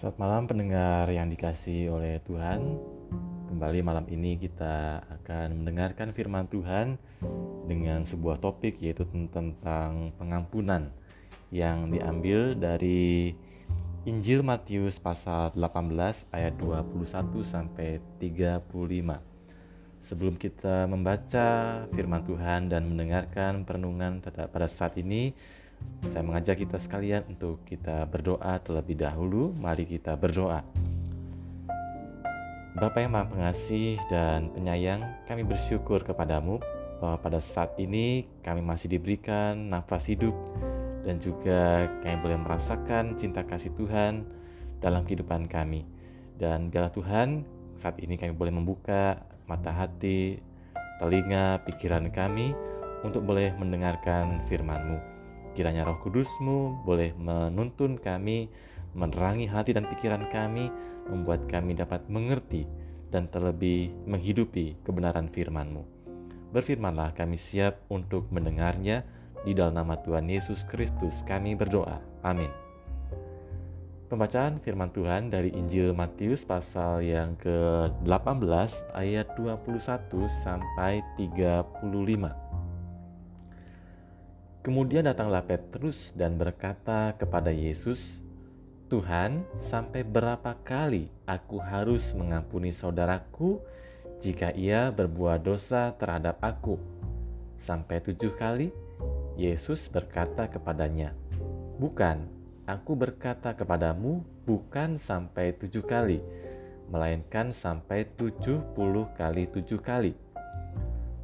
Selamat malam pendengar yang dikasih oleh Tuhan. Kembali malam ini kita akan mendengarkan firman Tuhan dengan sebuah topik yaitu tentang pengampunan yang diambil dari Injil Matius pasal 18 ayat 21 sampai 35. Sebelum kita membaca firman Tuhan dan mendengarkan perenungan pada saat ini, saya mengajak kita sekalian untuk kita berdoa terlebih dahulu. Mari kita berdoa. Bapa yang Maha Pengasih dan Penyayang, kami bersyukur kepadamu bahwa pada saat ini kami masih diberikan nafas hidup dan juga kami boleh merasakan cinta kasih Tuhan dalam kehidupan kami. Dan biarlah Tuhan, saat ini kami boleh membuka mata hati, telinga, pikiran kami untuk boleh mendengarkan firman-Mu. Kiranya roh kudusmu boleh menuntun kami, menerangi hati dan pikiran kami, membuat kami dapat mengerti dan terlebih menghidupi kebenaran firman-Mu. Berfirmanlah kami siap untuk mendengarnya, di dalam nama Tuhan Yesus Kristus kami berdoa. Amin. Pembacaan firman Tuhan dari Injil Matius pasal yang ke-18 ayat 21 sampai 35. Kemudian datanglah Petrus dan berkata kepada Yesus, "Tuhan, sampai berapa kali aku harus mengampuni saudaraku jika ia berbuat dosa terhadap aku? Sampai tujuh kali?" Yesus berkata kepadanya, "Bukan, aku berkata kepadamu, bukan sampai tujuh kali, melainkan sampai tujuh puluh kali tujuh kali."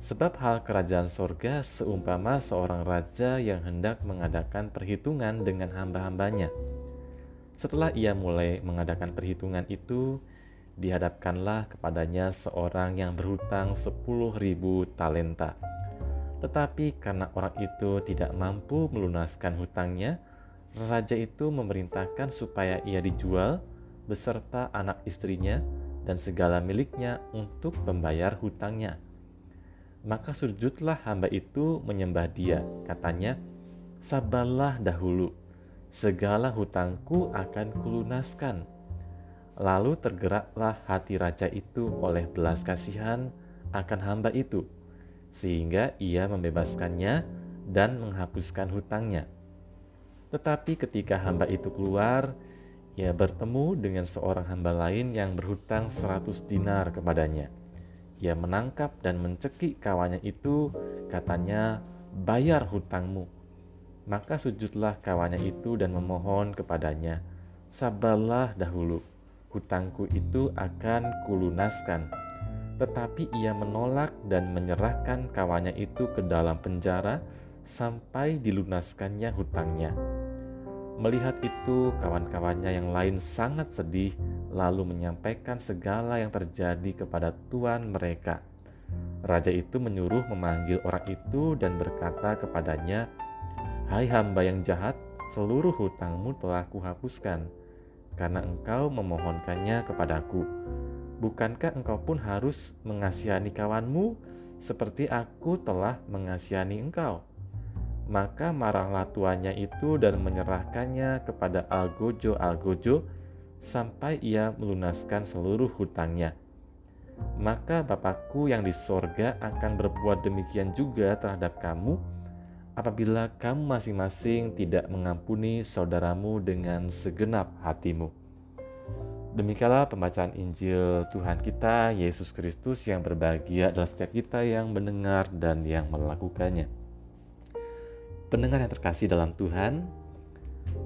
Sebab hal kerajaan sorga seumpama seorang raja yang hendak mengadakan perhitungan dengan hamba-hambanya. Setelah ia mulai mengadakan perhitungan itu, dihadapkanlah kepadanya seorang yang berhutang sepuluh ribu talenta. Tetapi karena orang itu tidak mampu melunaskan hutangnya, raja itu memerintahkan supaya ia dijual beserta anak istrinya dan segala miliknya untuk membayar hutangnya. Maka sujudlah hamba itu menyembah dia. Katanya, sabarlah dahulu, segala hutangku akan kulunaskan. Lalu tergeraklah hati raja itu oleh belas kasihan akan hamba itu, sehingga ia membebaskannya dan menghapuskan hutangnya. Tetapi ketika hamba itu keluar, ia bertemu dengan seorang hamba lain yang berhutang seratus dinar kepadanya. Ia menangkap dan mencekik kawannya itu, katanya, "Bayar hutangmu." Maka sujudlah kawannya itu dan memohon kepadanya, "Sabarlah dahulu, hutangku itu akan kulunaskan." Tetapi ia menolak dan menyerahkan kawannya itu ke dalam penjara sampai dilunaskannya hutangnya. Melihat itu, kawan-kawannya yang lain sangat sedih, lalu menyampaikan segala yang terjadi kepada tuan mereka. Raja itu menyuruh memanggil orang itu dan berkata kepadanya, "Hai hamba yang jahat, seluruh hutangmu telah kuhapuskan, karena engkau memohonkannya kepadaku. Bukankah engkau pun harus mengasihani kawanmu seperti aku telah mengasihani engkau?" Maka marahlah tuannya itu dan menyerahkannya kepada Algojo-Algojo sampai ia melunaskan seluruh hutangnya. Maka Bapakku yang di sorga akan berbuat demikian juga terhadap kamu apabila kamu masing-masing tidak mengampuni saudaramu dengan segenap hatimu. Demikianlah pembacaan Injil Tuhan kita, Yesus Kristus yang berbahagia adalah setiap kita yang mendengar dan yang melakukannya. Pendengar yang terkasih dalam Tuhan,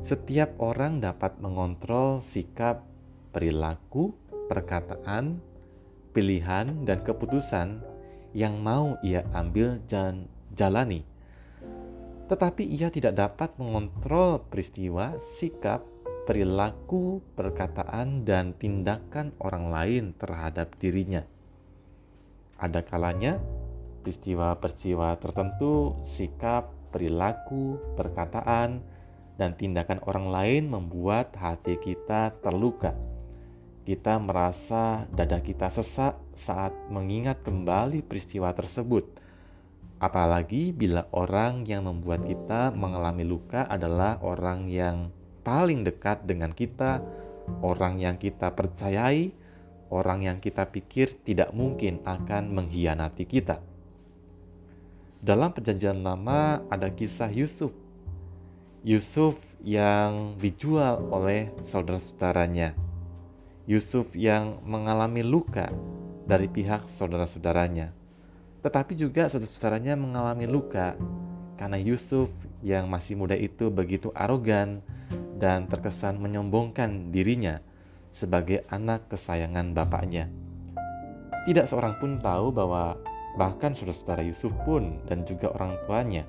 setiap orang dapat mengontrol sikap, perilaku, perkataan, pilihan, dan keputusan yang mau ia ambil dan jalani. Tetapi ia tidak dapat mengontrol peristiwa, sikap, perilaku, perkataan, dan tindakan orang lain terhadap dirinya. Ada kalanya peristiwa-peristiwa tertentu, sikap, perilaku, perkataan, dan tindakan orang lain membuat hati kita terluka. Kita merasa dada kita sesak saat mengingat kembali peristiwa tersebut. Apalagi bila orang yang membuat kita mengalami luka adalah orang yang paling dekat dengan kita, orang yang kita percayai, orang yang kita pikir tidak mungkin akan mengkhianati kita. Dalam Perjanjian Lama ada kisah Yusuf. Yusuf yang dijual oleh saudara-saudaranya. Yusuf yang mengalami luka dari pihak saudara-saudaranya. Tetapi juga saudara-saudaranya mengalami luka karena Yusuf yang masih muda itu begitu arogan dan terkesan menyombongkan dirinya sebagai anak kesayangan bapaknya. Tidak seorang pun tahu bahwa bahkan saudara-saudara Yusuf pun dan juga orang tuanya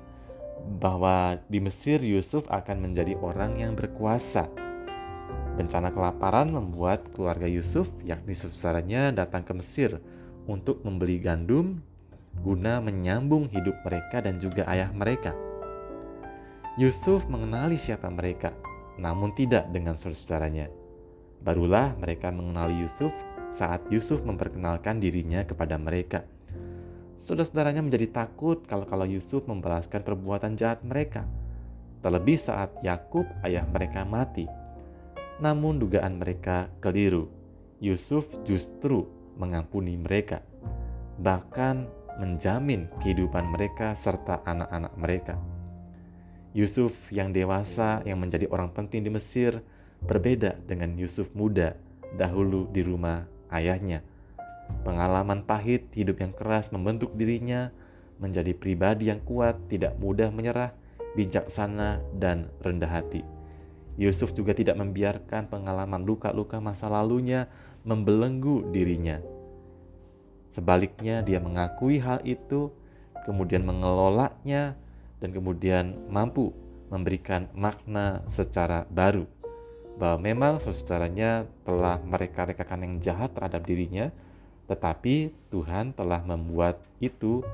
bahwa di Mesir Yusuf akan menjadi orang yang berkuasa. Bencana kelaparan membuat keluarga Yusuf yakni saudaranya datang ke Mesir untuk membeli gandum guna menyambung hidup mereka dan juga ayah mereka. Yusuf mengenali siapa mereka, namun tidak dengan saudaranya. Barulah mereka mengenali Yusuf saat Yusuf memperkenalkan dirinya kepada mereka. Saudara-saudaranya menjadi takut kalau-kalau Yusuf membalaskan perbuatan jahat mereka. Terlebih saat Yakub ayah mereka mati. Namun dugaan mereka keliru. Yusuf justru mengampuni mereka. Bahkan menjamin kehidupan mereka serta anak-anak mereka. Yusuf yang dewasa yang menjadi orang penting di Mesir berbeda dengan Yusuf muda dahulu di rumah ayahnya. Pengalaman pahit hidup yang keras membentuk dirinya menjadi pribadi yang kuat, tidak mudah menyerah, bijaksana, dan rendah hati. Yusuf juga tidak membiarkan pengalaman luka-luka masa lalunya membelenggu dirinya Sebaliknya, dia mengakui hal itu, kemudian mengelolanya, dan kemudian mampu memberikan makna secara baru bahwa memang saudaranya telah mereka-rekakan yang jahat terhadap dirinya, tetapi Tuhan telah membuat itu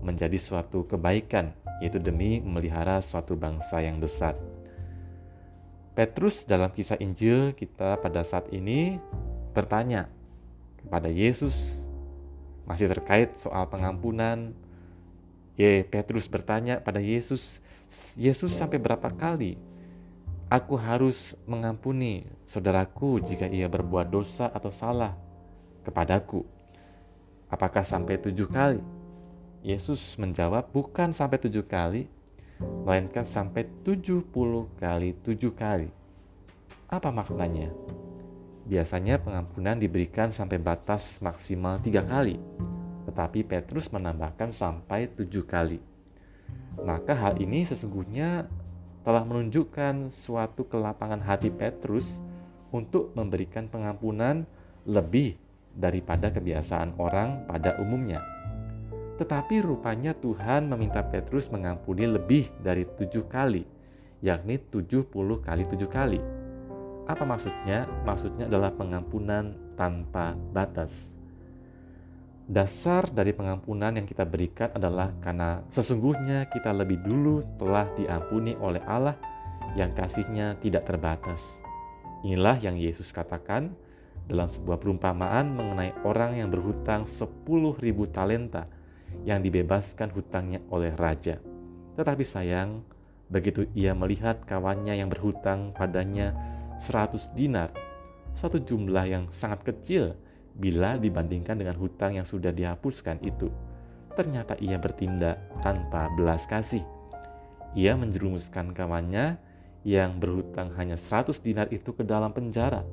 menjadi suatu kebaikan, yaitu demi memelihara suatu bangsa yang besar. Petrus dalam kisah Injil kita pada saat ini bertanya kepada Yesus masih terkait soal pengampunan, Ye Petrus bertanya pada Yesus, Yesus sampai berapa kali aku harus mengampuni saudaraku jika ia berbuat dosa atau salah kepadaku? Apakah sampai tujuh kali? Yesus menjawab, bukan sampai tujuh kali, melainkan sampai tujuh puluh kali tujuh kali. Apa maknanya? Biasanya pengampunan diberikan sampai batas maksimal tiga kali, tetapi Petrus menambahkan sampai tujuh kali. Maka hal ini sesungguhnya telah menunjukkan suatu kelapangan hati Petrus untuk memberikan pengampunan lebih daripada kebiasaan orang pada umumnya. Tetapi rupanya Tuhan meminta Petrus mengampuni lebih dari tujuh kali, yakni tujuh puluh kali tujuh kali. Apa maksudnya? Maksudnya adalah pengampunan tanpa batas. Dasar dari pengampunan yang kita berikan adalah karena sesungguhnya kita lebih dulu telah diampuni oleh Allah yang kasihnya tidak terbatas. Inilah yang Yesus katakan dalam sebuah perumpamaan mengenai orang yang berhutang 10.000 talenta yang dibebaskan hutangnya oleh raja. Tetapi sayang, begitu ia melihat kawannya yang berhutang padanya 100 dinar, suatu jumlah yang sangat kecil bila dibandingkan dengan hutang yang sudah dihapuskan itu. Ternyata ia bertindak tanpa belas kasih. Ia menjerumuskan kawannya yang berhutang hanya 100 dinar itu ke dalam penjara.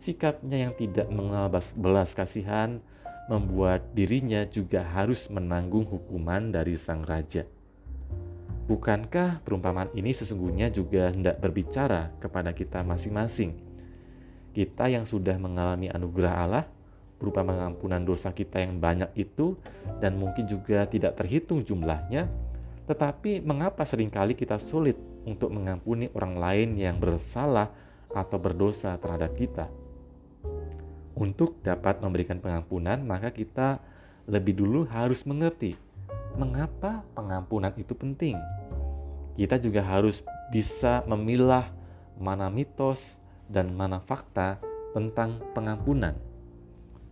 Sikapnya yang tidak mengenal belas kasihan membuat dirinya juga harus menanggung hukuman dari sang raja. Bukankah perumpamaan ini sesungguhnya juga hendak berbicara kepada kita masing-masing? Kita yang sudah mengalami anugerah Allah berupa pengampunan dosa kita yang banyak itu dan mungkin juga tidak terhitung jumlahnya, tetapi mengapa sering kali kita sulit untuk mengampuni orang lain yang bersalah atau berdosa terhadap kita? Untuk dapat memberikan pengampunan, maka kita lebih dulu harus mengerti mengapa pengampunan itu penting kita juga harus bisa memilah mana mitos dan mana fakta tentang pengampunan.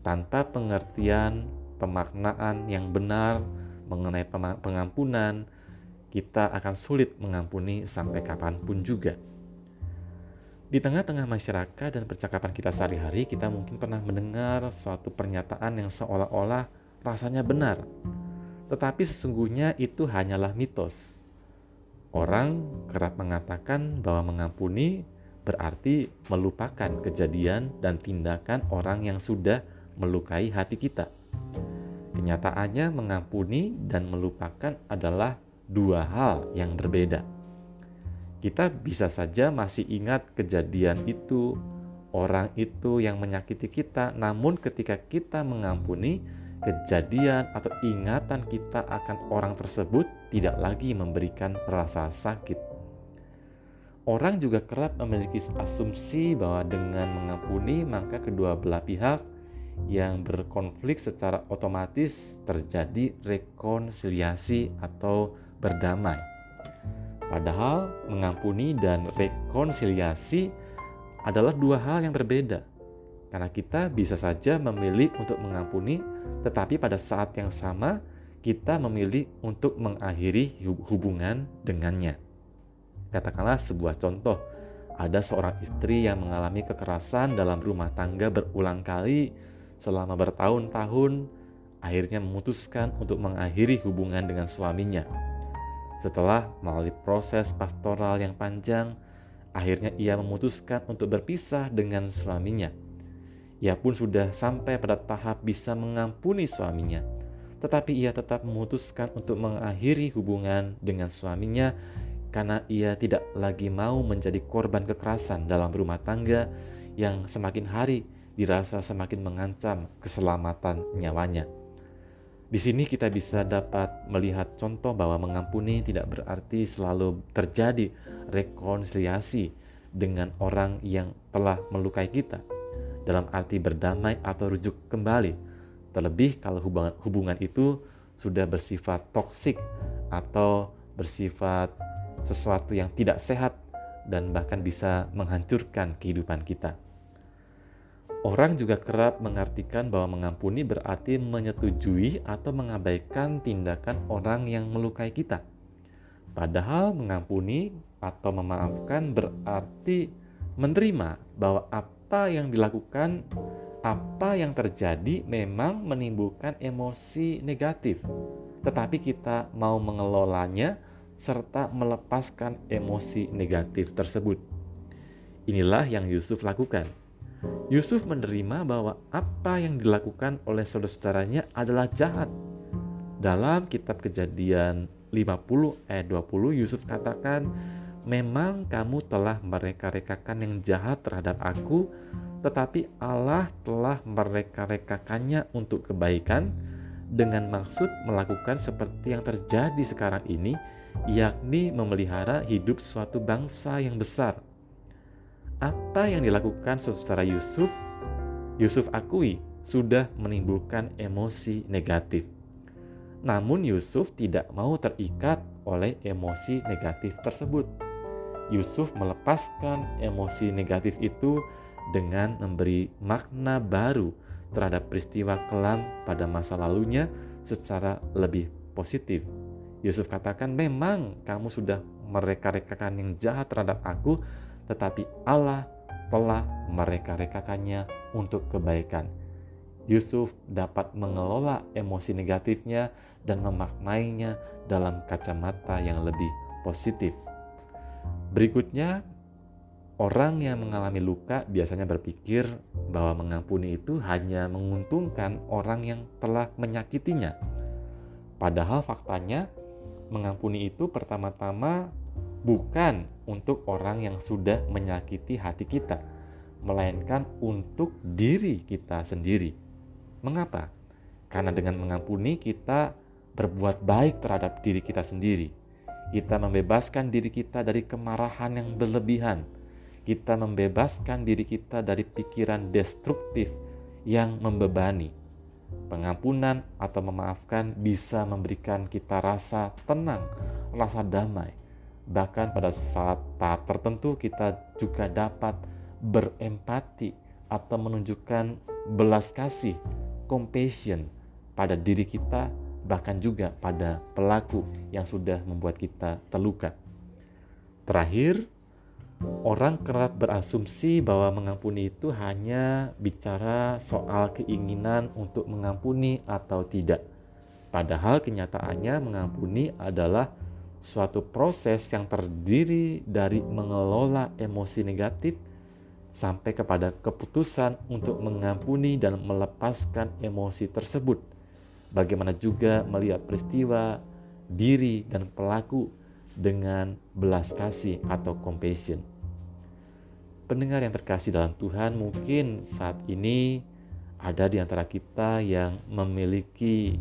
Tanpa pengertian pemaknaan yang benar mengenai pengampunan, kita akan sulit mengampuni sampai kapan pun juga. Di tengah-tengah masyarakat dan percakapan kita sehari-hari, kita mungkin pernah mendengar suatu pernyataan yang seolah-olah rasanya benar, tetapi sesungguhnya itu hanyalah mitos. Orang kerap mengatakan bahwa mengampuni berarti melupakan kejadian dan tindakan orang yang sudah melukai hati kita. Kenyataannya, mengampuni dan melupakan adalah dua hal yang berbeda kita bisa saja masih ingat kejadian itu, orang itu yang menyakiti kita, namun ketika kita mengampuni, kejadian atau ingatan kita akan orang tersebut tidak lagi memberikan rasa sakit. Orang juga kerap memiliki asumsi bahwa dengan mengampuni, maka kedua belah pihak yang berkonflik secara otomatis terjadi rekonsiliasi atau berdamai. Padahal mengampuni dan rekonsiliasi adalah dua hal yang berbeda. Karena kita bisa saja memilih untuk mengampuni, tetapi pada saat yang sama kita memilih untuk mengakhiri hubungan dengannya. Katakanlah sebuah contoh, ada seorang istri yang mengalami kekerasan dalam rumah tangga berulang kali selama bertahun-tahun, akhirnya memutuskan untuk mengakhiri hubungan dengan suaminya setelah melalui proses pastoral yang panjang, akhirnya ia memutuskan untuk berpisah dengan suaminya. Ia pun sudah sampai pada tahap bisa mengampuni suaminya, tetapi ia tetap memutuskan untuk mengakhiri hubungan dengan suaminya karena ia tidak lagi mau menjadi korban kekerasan dalam rumah tangga yang semakin hari dirasa semakin mengancam keselamatan nyawanya. Di sini kita bisa dapat melihat contoh bahwa mengampuni tidak berarti selalu terjadi rekonsiliasi dengan orang yang telah melukai kita dalam arti berdamai atau rujuk kembali. Terlebih kalau hubungan, hubungan itu sudah bersifat toksik atau bersifat sesuatu yang tidak sehat dan bahkan bisa menghancurkan kehidupan kita. Orang juga kerap mengartikan bahwa mengampuni berarti menyetujui atau mengabaikan tindakan orang yang melukai kita. Padahal mengampuni atau memaafkan berarti menerima bahwa apa yang dilakukan, apa yang terjadi memang menimbulkan emosi negatif. Tetapi kita mau mengelolanya serta melepaskan emosi negatif tersebut. Inilah yang Yusuf lakukan Yusuf menerima bahwa apa yang dilakukan oleh saudara-saudaranya adalah jahat. Dalam kitab kejadian 50 ayat 20 Yusuf katakan, Memang kamu telah mereka-rekakan yang jahat terhadap aku, tetapi Allah telah mereka-rekakannya untuk kebaikan dengan maksud melakukan seperti yang terjadi sekarang ini, yakni memelihara hidup suatu bangsa yang besar apa yang dilakukan saudara Yusuf, Yusuf akui sudah menimbulkan emosi negatif. Namun Yusuf tidak mau terikat oleh emosi negatif tersebut. Yusuf melepaskan emosi negatif itu dengan memberi makna baru terhadap peristiwa kelam pada masa lalunya secara lebih positif. Yusuf katakan, "Memang kamu sudah mereka-rekakan yang jahat terhadap aku, tetapi Allah telah mereka-rekakannya untuk kebaikan. Yusuf dapat mengelola emosi negatifnya dan memaknainya dalam kacamata yang lebih positif. Berikutnya, orang yang mengalami luka biasanya berpikir bahwa mengampuni itu hanya menguntungkan orang yang telah menyakitinya. Padahal faktanya, mengampuni itu pertama-tama bukan untuk orang yang sudah menyakiti hati kita, melainkan untuk diri kita sendiri. Mengapa? Karena dengan mengampuni kita berbuat baik terhadap diri kita sendiri. Kita membebaskan diri kita dari kemarahan yang berlebihan. Kita membebaskan diri kita dari pikiran destruktif yang membebani. Pengampunan atau memaafkan bisa memberikan kita rasa tenang, rasa damai, Bahkan pada saat tahap tertentu kita juga dapat berempati atau menunjukkan belas kasih, compassion pada diri kita bahkan juga pada pelaku yang sudah membuat kita terluka. Terakhir, Orang kerap berasumsi bahwa mengampuni itu hanya bicara soal keinginan untuk mengampuni atau tidak. Padahal kenyataannya mengampuni adalah suatu proses yang terdiri dari mengelola emosi negatif sampai kepada keputusan untuk mengampuni dan melepaskan emosi tersebut. Bagaimana juga melihat peristiwa, diri, dan pelaku dengan belas kasih atau compassion. Pendengar yang terkasih dalam Tuhan, mungkin saat ini ada di antara kita yang memiliki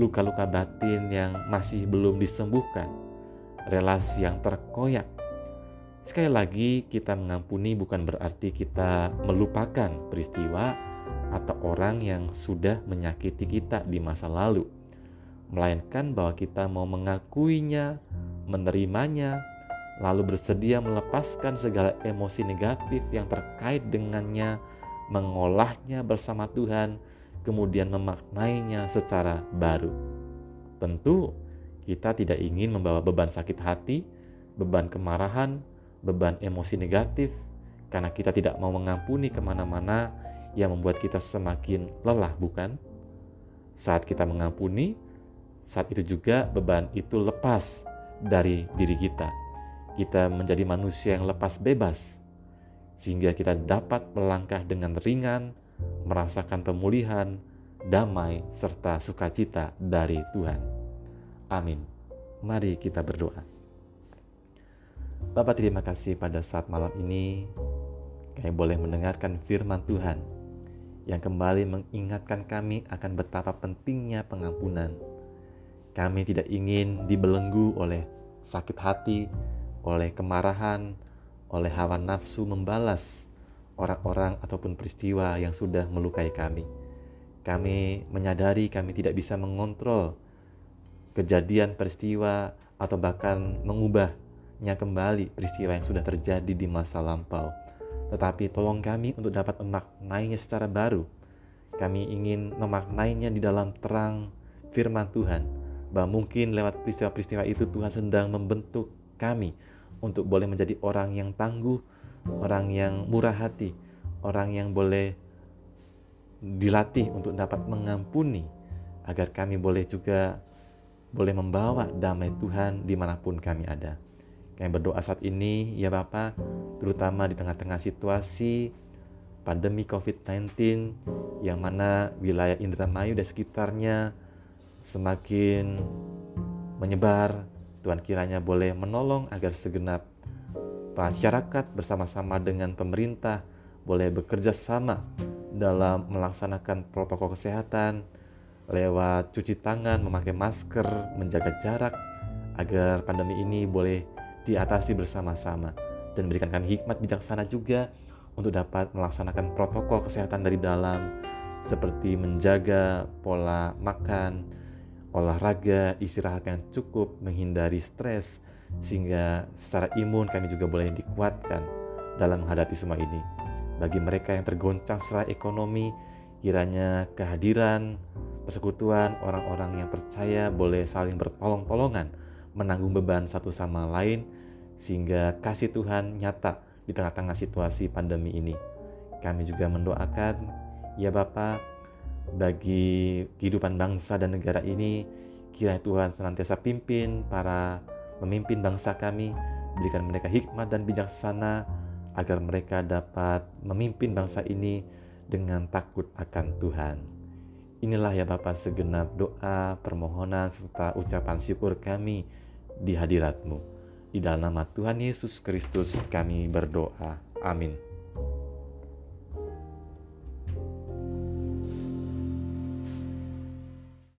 luka-luka batin yang masih belum disembuhkan, relasi yang terkoyak. Sekali lagi, kita mengampuni bukan berarti kita melupakan peristiwa atau orang yang sudah menyakiti kita di masa lalu, melainkan bahwa kita mau mengakuinya, menerimanya, lalu bersedia melepaskan segala emosi negatif yang terkait dengannya, mengolahnya bersama Tuhan, kemudian memaknainya secara baru. Tentu, kita tidak ingin membawa beban sakit hati, beban kemarahan, beban emosi negatif, karena kita tidak mau mengampuni ke mana-mana yang membuat kita semakin lelah, bukan? Saat kita mengampuni, saat itu juga beban itu lepas dari diri kita. Kita menjadi manusia yang lepas bebas, sehingga kita dapat melangkah dengan ringan, merasakan pemulihan, damai, serta sukacita dari Tuhan. Amin. Mari kita berdoa. Bapak terima kasih pada saat malam ini kami boleh mendengarkan firman Tuhan yang kembali mengingatkan kami akan betapa pentingnya pengampunan. Kami tidak ingin dibelenggu oleh sakit hati, oleh kemarahan, oleh hawa nafsu membalas orang-orang ataupun peristiwa yang sudah melukai kami. Kami menyadari kami tidak bisa mengontrol kejadian peristiwa atau bahkan mengubahnya kembali peristiwa yang sudah terjadi di masa lampau. Tetapi tolong kami untuk dapat memaknainya secara baru. Kami ingin memaknainya di dalam terang firman Tuhan bahwa mungkin lewat peristiwa-peristiwa itu Tuhan sedang membentuk kami untuk boleh menjadi orang yang tangguh, orang yang murah hati, orang yang boleh dilatih untuk dapat mengampuni agar kami boleh juga boleh membawa damai Tuhan di mana pun kami ada. Kami berdoa saat ini ya Bapak, terutama di tengah-tengah situasi pandemi COVID-19 yang mana wilayah Indramayu dan sekitarnya semakin menyebar. Tuhan kiranya boleh menolong agar segenap masyarakat bersama-sama dengan pemerintah boleh bekerja sama dalam melaksanakan protokol kesehatan lewat cuci tangan, memakai masker, menjaga jarak agar pandemi ini boleh diatasi bersama-sama dan berikan kami hikmat bijaksana juga untuk dapat melaksanakan protokol kesehatan dari dalam seperti menjaga pola makan, olahraga, istirahat yang cukup, menghindari stres, sehingga secara imun kami juga boleh dikuatkan dalam menghadapi semua ini. Bagi mereka yang tergoncang secara ekonomi, kiranya kehadiran persekutuan orang-orang yang percaya boleh saling bertolong-tolongan, menanggung beban satu sama lain, sehingga kasih Tuhan nyata di tengah-tengah situasi pandemi ini. Kami juga mendoakan, ya Bapak, bagi kehidupan bangsa dan negara ini. Kiranya Tuhan senantiasa pimpin para memimpin bangsa kami, berikan mereka hikmat dan bijaksana agar mereka dapat memimpin bangsa ini dengan takut akan Tuhan. Inilah ya Bapak segenap doa, permohonan, serta ucapan syukur kami di hadiratmu. Di dalam nama Tuhan Yesus Kristus kami berdoa. Amin.